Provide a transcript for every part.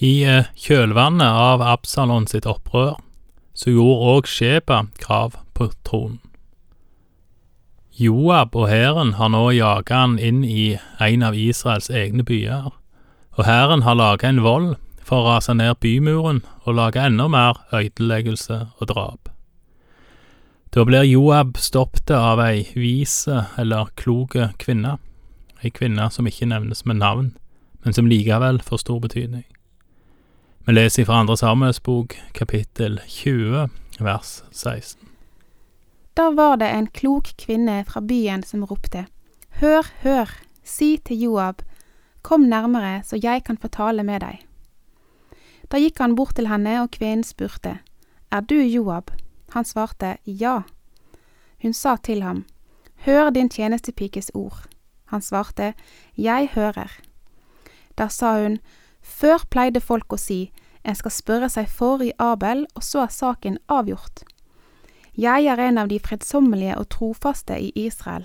I eh, kjølvannet av Absalon sitt opprør så gjorde òg Sheba krav på tronen. Joab og hæren har nå jaget han inn i en av Israels egne byer, og hæren har laget en vold for å rase ned bymuren og lage enda mer ødeleggelse og drap. Da blir Joab stoppet av ei vise eller klok kvinne, ei kvinne som ikke nevnes med navn, men som likevel får stor betydning. Vi leser fra Andre Samuels bok, kapittel 20, vers 16. Da var det en klok kvinne fra byen som ropte, Hør, hør, si til Joab, kom nærmere så jeg kan få tale med deg. Da gikk han bort til henne, og kvinnen spurte, Er du Joab? Han svarte, Ja. Hun sa til ham, Hør din tjenestepikes ord. Han svarte, Jeg hører. Da sa hun, Før pleide folk å si, En skal spørre seg for i Abel, og så er saken avgjort. Jeg er en av de fredsommelige og trofaste i Israel.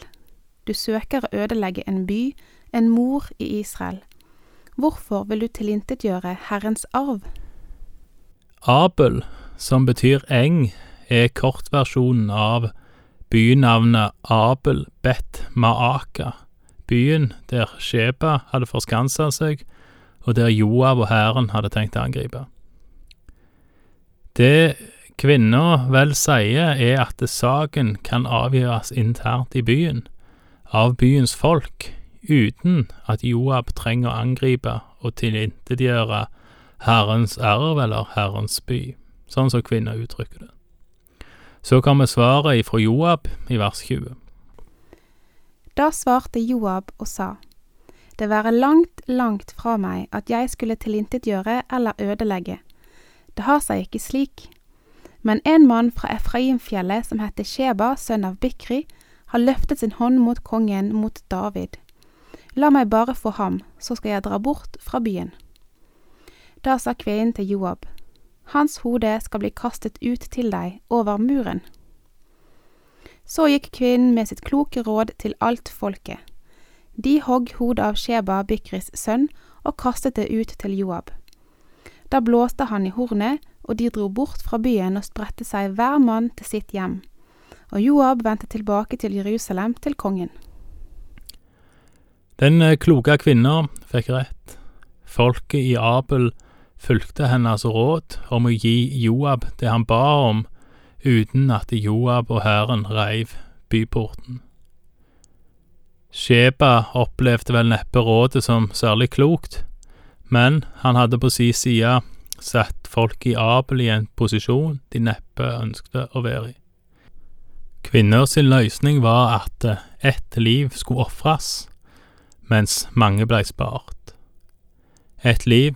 Du søker å ødelegge en by, en mor i Israel. Hvorfor vil du tilintetgjøre Herrens arv? Abel, som betyr eng, er kortversjonen av bynavnet Abel Bet Maaka, byen der Sheba hadde forskansa seg, og der Joab og hæren hadde tenkt å angripe. Det kvinna vel sier, er at saken kan avgjøres internt i byen, av byens folk, uten at Joab trenger å angripe og tilintetgjøre Herrens arv eller Herrens by, sånn som kvinna uttrykker det. Så kommer svaret ifra Joab i vers 20. Da svarte Joab og sa, Det være langt, langt fra meg at jeg skulle tilintetgjøre eller ødelegge. Det har seg ikke slik. Men en mann fra Efraimfjellet som heter Sheba, sønn av Bikri, har løftet sin hånd mot kongen, mot David. La meg bare få ham, så skal jeg dra bort fra byen. Da sa kvinnen til Joab, Hans hode skal bli kastet ut til deg over muren. Så gikk kvinnen med sitt kloke råd til alt folket. De hogg hodet av Sheba, Bikris sønn, og kastet det ut til Joab. Da blåste han i hornet, og de dro bort fra byen og spredte seg hver mann til sitt hjem. Og Joab vendte tilbake til Jerusalem, til kongen. Den eh, kloke kvinna fikk rett. Folket i Abel fulgte hennes råd om å gi Joab det han ba om, uten at Joab og hæren reiv byporten. Sheba opplevde vel neppe rådet som særlig klokt, men han hadde på si side satt folk i Abel i en posisjon de neppe ønskte å være i. Kvinner sin løsning var at ett liv skulle ofres, mens mange blei spart. Et liv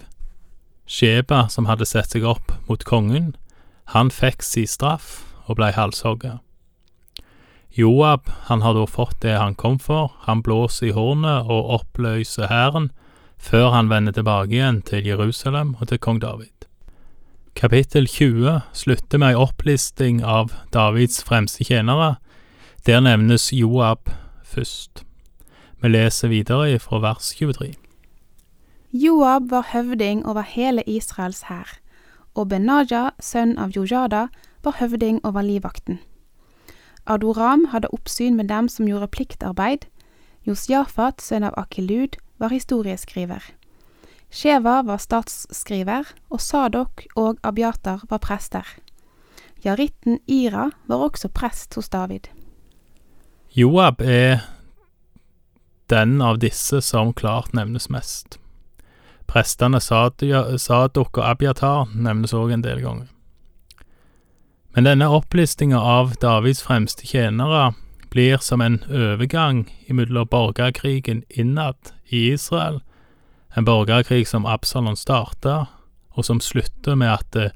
Sheba, som hadde sett seg opp mot kongen, han fikk si straff og blei halshogga. Joab, han har da fått det han kom for, han blåser i hornet og oppløser hæren, før han vender tilbake igjen til Jerusalem og til kong David. Kapittel 20 slutter med ei opplisting av Davids fremste tjenere. Der nevnes Joab først. Vi leser videre fra vers 23. Joab var høvding over hele Israels hær, og Benaja, sønn av Jojada, var høvding over livvakten. Adoram hadde oppsyn med dem som gjorde pliktarbeid. Josjafat, sønn av Akilud, var historieskriver. Sheva var statsskriver, og Sadok og Abiatar var prester. Jaritten Ira var også prest hos David. Joab er den av disse som klart nevnes mest. Prestene Sadok og Abiatar nevnes òg en del ganger. Men denne opplistinga av Davids fremste tjenere blir som en overgang imellom borgerkrigen innad i Israel, en borgerkrig som Absalon starta, og som slutter med at eh,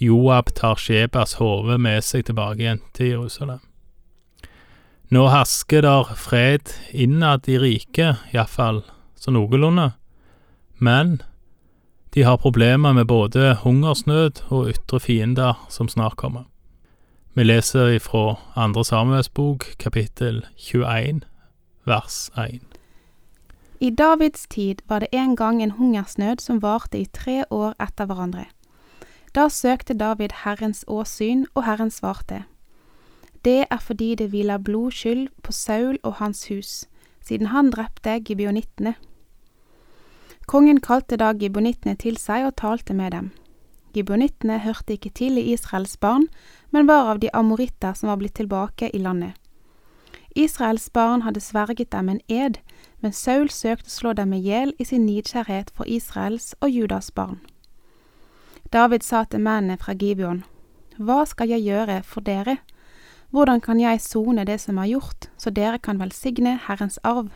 Joab tar Shebas hode med seg tilbake igjen til Jerusalem. Nå hersker der fred innad i riket, iallfall så noenlunde, men de har problemer med både hungersnød og ytre fiender som snart kommer. Vi leser ifra Andre Samuels kapittel 21, vers 1. I Davids tid var det en gang en hungersnød som varte i tre år etter hverandre. Da søkte David Herrens åsyn, og Herren svarte. Det er fordi det hviler blodskyld på Saul og hans hus, siden han drepte gibeonittene. Kongen kalte da gibeonittene til seg og talte med dem. Gibeonittene hørte ikke til i Israels barn, men var av de amoritter som var blitt tilbake i landet. Israels barn hadde sverget dem en ed, men Saul søkte å slå dem i hjel i sin nidkjærhet for Israels og Judas barn. David sa til mennene fra Gibeon, Hva skal jeg gjøre for dere? Hvordan kan jeg sone det som er gjort, så dere kan velsigne Herrens arv?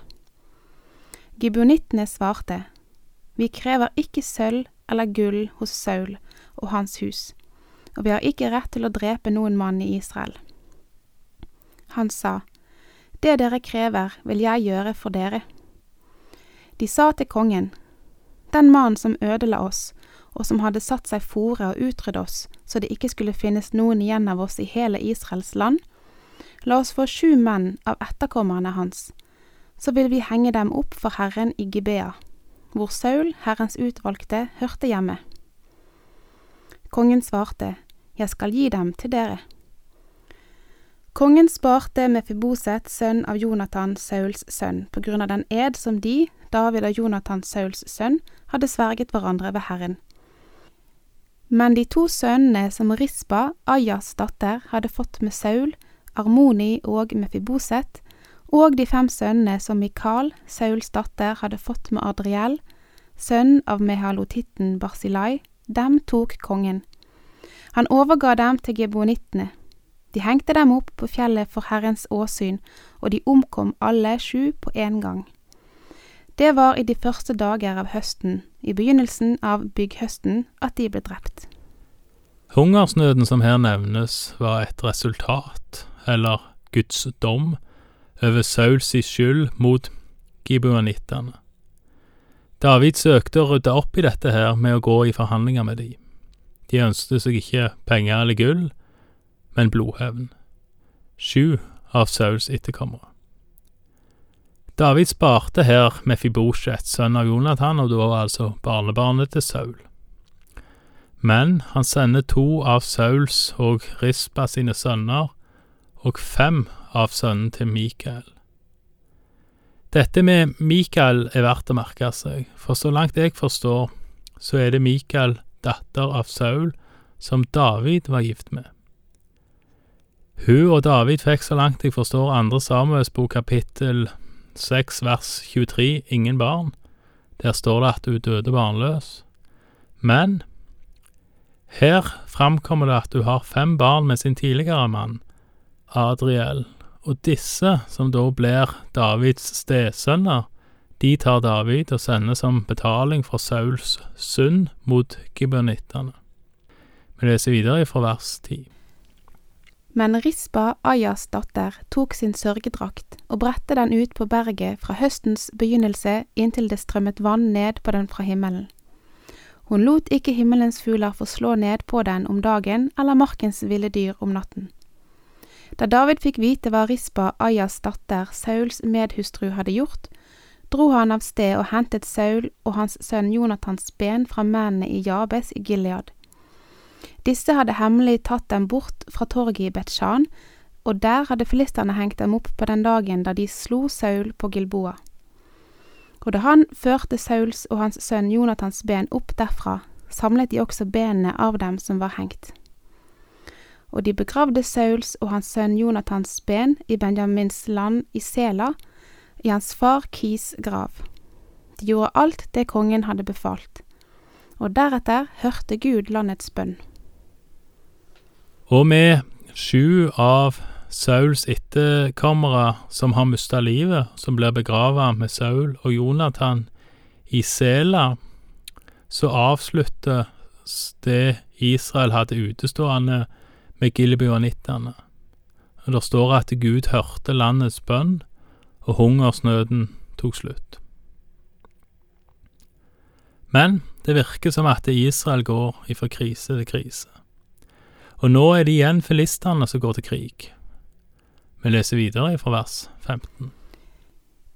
Gibeonittene svarte, Vi krever ikke sølv eller gull hos Saul og hans hus, og vi har ikke rett til å drepe noen mann i Israel. Han sa, Det dere krever, vil jeg gjøre for dere. De sa til kongen, Den mannen som ødela oss, og som hadde satt seg fore og utrydde oss, så det ikke skulle finnes noen igjen av oss i hele Israels land, la oss få sju menn av etterkommerne hans, så vil vi henge dem opp for Herren i Gibea, hvor Saul, Herrens utvalgte, hørte hjemme. Kongen svarte, Jeg skal gi dem til dere. Kongen sparte Mefiboset, sønn av Jonathan, Sauls sønn, på grunn av den ed som de, David og Jonathan, Sauls sønn, hadde sverget hverandre ved Herren. Men de to sønnene som Rispa, Ajas datter, hadde fått med Saul, Armoni og Mefiboset, og de fem sønnene som Mikal, Sauls datter, hadde fått med Adriel, sønn av mehalotitten Barsilai, dem tok kongen. Han overga dem til gebonittene. De hengte dem opp på fjellet for Herrens åsyn, og de omkom alle sju på en gang. Det var i de første dager av høsten, i begynnelsen av bygghøsten, at de ble drept. Hungersnøden som her nevnes, var et resultat, eller Guds dom, over Sauls skyld mot gibeonittene. David søkte å rydde opp i dette her med å gå i forhandlinger med de. De ønsket seg ikke penger eller gull, men blodhevn. Sju av Sauls etterkommere. David sparte her Mefibosjet, sønn av Jonathan, og det var altså barnebarnet til Saul. Men han sender to av Sauls og Rispa sine sønner, og fem av sønnen til Mikael. Dette med Mikael er verdt å merke seg, for så langt jeg forstår, så er det Mikael, datter av Saul, som David var gift med. Hun og David fikk, så langt jeg forstår, andre Samuels bok kapittel 6 vers 23 ingen barn. Der står det at hun døde barnløs. Men her framkommer det at hun har fem barn med sin tidligere mann, Adriel, og disse, som da blir Davids stesønner, de tar David og sender som betaling for Sauls synd mot gibbonittene. Vi leser videre fra vers 10. Men Rispa, Ajas datter, tok sin sørgedrakt og bredte den ut på berget fra høstens begynnelse inntil det strømmet vann ned på den fra himmelen. Hun lot ikke himmelens fugler få slå ned på den om dagen eller markens ville dyr om natten. Da David fikk vite hva Rispa, Ajas datter, Sauls medhustru, hadde gjort, dro han av sted og hentet Saul og hans sønn Jonathans ben fra mennene i Jabes i Gilead. Disse hadde hemmelig tatt dem bort fra torget i Betsjan, og der hadde filisterne hengt dem opp på den dagen da de slo Saul på Gilboa. Og da han førte Sauls og hans sønn Jonathans ben opp derfra, samlet de også benene av dem som var hengt og de begravde Sauls og hans sønn Jonathans ben i Benjamins land i Sela, i hans far Kis grav. De gjorde alt det kongen hadde befalt, og deretter hørte Gud landets bønn. Og med sju av Sauls etterkommere som har mista livet, som blir begrava med Saul og Jonathan i Sela, så avsluttes det Israel hadde utestående med gilebuanittene. Og der står at Gud hørte landets bønn, og hungersnøden tok slutt. Men det virker som at Israel går ifra krise til krise. Og nå er det igjen filistene som går til krig. Vi leser videre fra vers 15.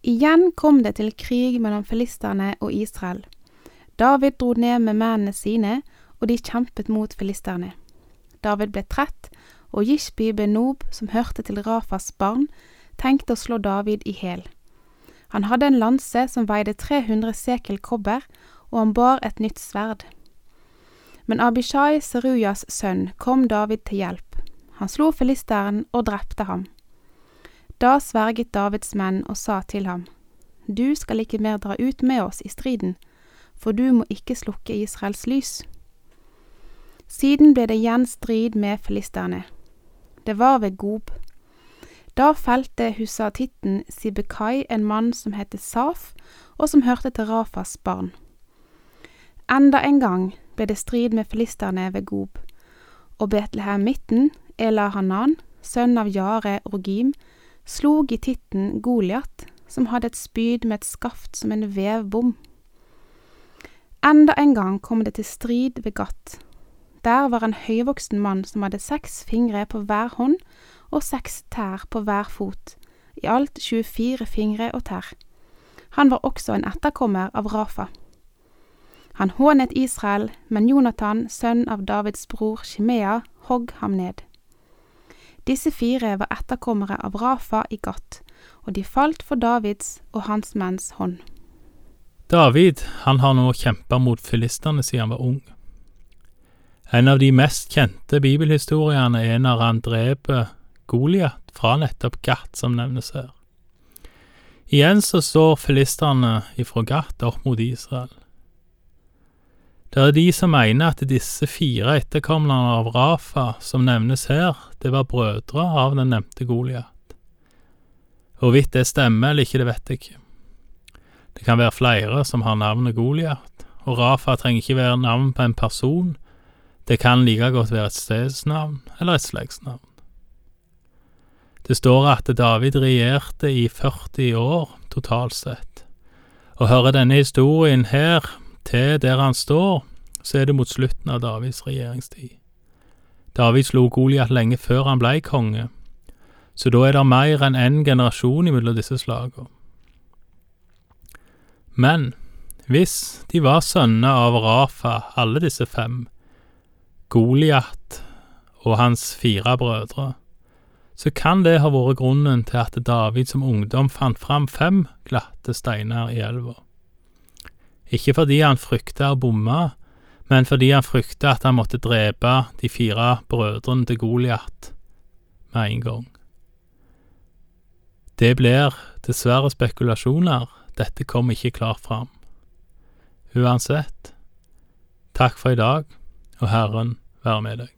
Igjen kom det til krig mellom filisterne og Israel. David dro ned med mennene sine, og de kjempet mot filisterne. David ble trett, og Gishbi Benob, som hørte til Rafas barn, tenkte å slå David i hæl. Han hadde en lanse som veide 300 sekel kobber, og han bar et nytt sverd. Men Abishai, Serujas sønn, kom David til hjelp. Han slo filisteren og drepte ham. Da sverget Davids menn og sa til ham, Du skal ikke mer dra ut med oss i striden, for du må ikke slukke Israels lys. Siden ble det igjen strid med filisterne. Det var ved Gob. Da felte husatitten Sibekai en mann som het Saf, og som hørte til Rafas barn. Enda en gang ble det strid med filisterne ved Gob, og Betlehem midten, Elahanan, sønn av Jare Rogim, slo gititten Goliat, som hadde et spyd med et skaft som en vevbom. Enda en gang kom det til strid ved Gat. Der var en høyvoksen mann som hadde seks fingre på hver hånd og seks tær på hver fot, i alt 24 fingre og tær. Han var også en etterkommer av Rafa. Han hånet Israel, men Jonathan, sønn av Davids bror Shimea, hogg ham ned. Disse fire var etterkommere av Rafa i Gat, og de falt for Davids og hans menns hånd. David han har nå kjempa mot filistene siden han var ung. En av de mest kjente bibelhistoriene er når han dreper Goliat fra nettopp Gat, som nevnes her. Igjen så står filistene ifra Gat opp mot Israel. Det er de som mener at disse fire etterkommerne av Rafa, som nevnes her, det var brødre av den nevnte Goliat. Hvorvidt det stemmer eller ikke, det vet jeg ikke. Det kan være flere som har navnet Goliat, og Rafa trenger ikke være navn på en person, det kan like godt være et stedsnavn eller et slektsnavn. Det står at David regjerte i 40 år totalt sett, og hører denne historien her til der han står, så er det mot slutten av Davids regjeringstid. David slo Goliat lenge før han blei konge, så da er det mer enn én en generasjon imellom disse slagene. Men hvis de var sønner av Rafa, alle disse fem, Goliat og hans fire brødre, så kan det ha vært grunnen til at David som ungdom fant fram fem glatte steiner i elva. Ikke fordi han frykta å bomme, men fordi han frykta at han måtte drepe de fire brødrene til Goliat med en gang. Det blir dessverre spekulasjoner, dette kom ikke klart fram. Uansett, takk for i dag, og Herren være med deg.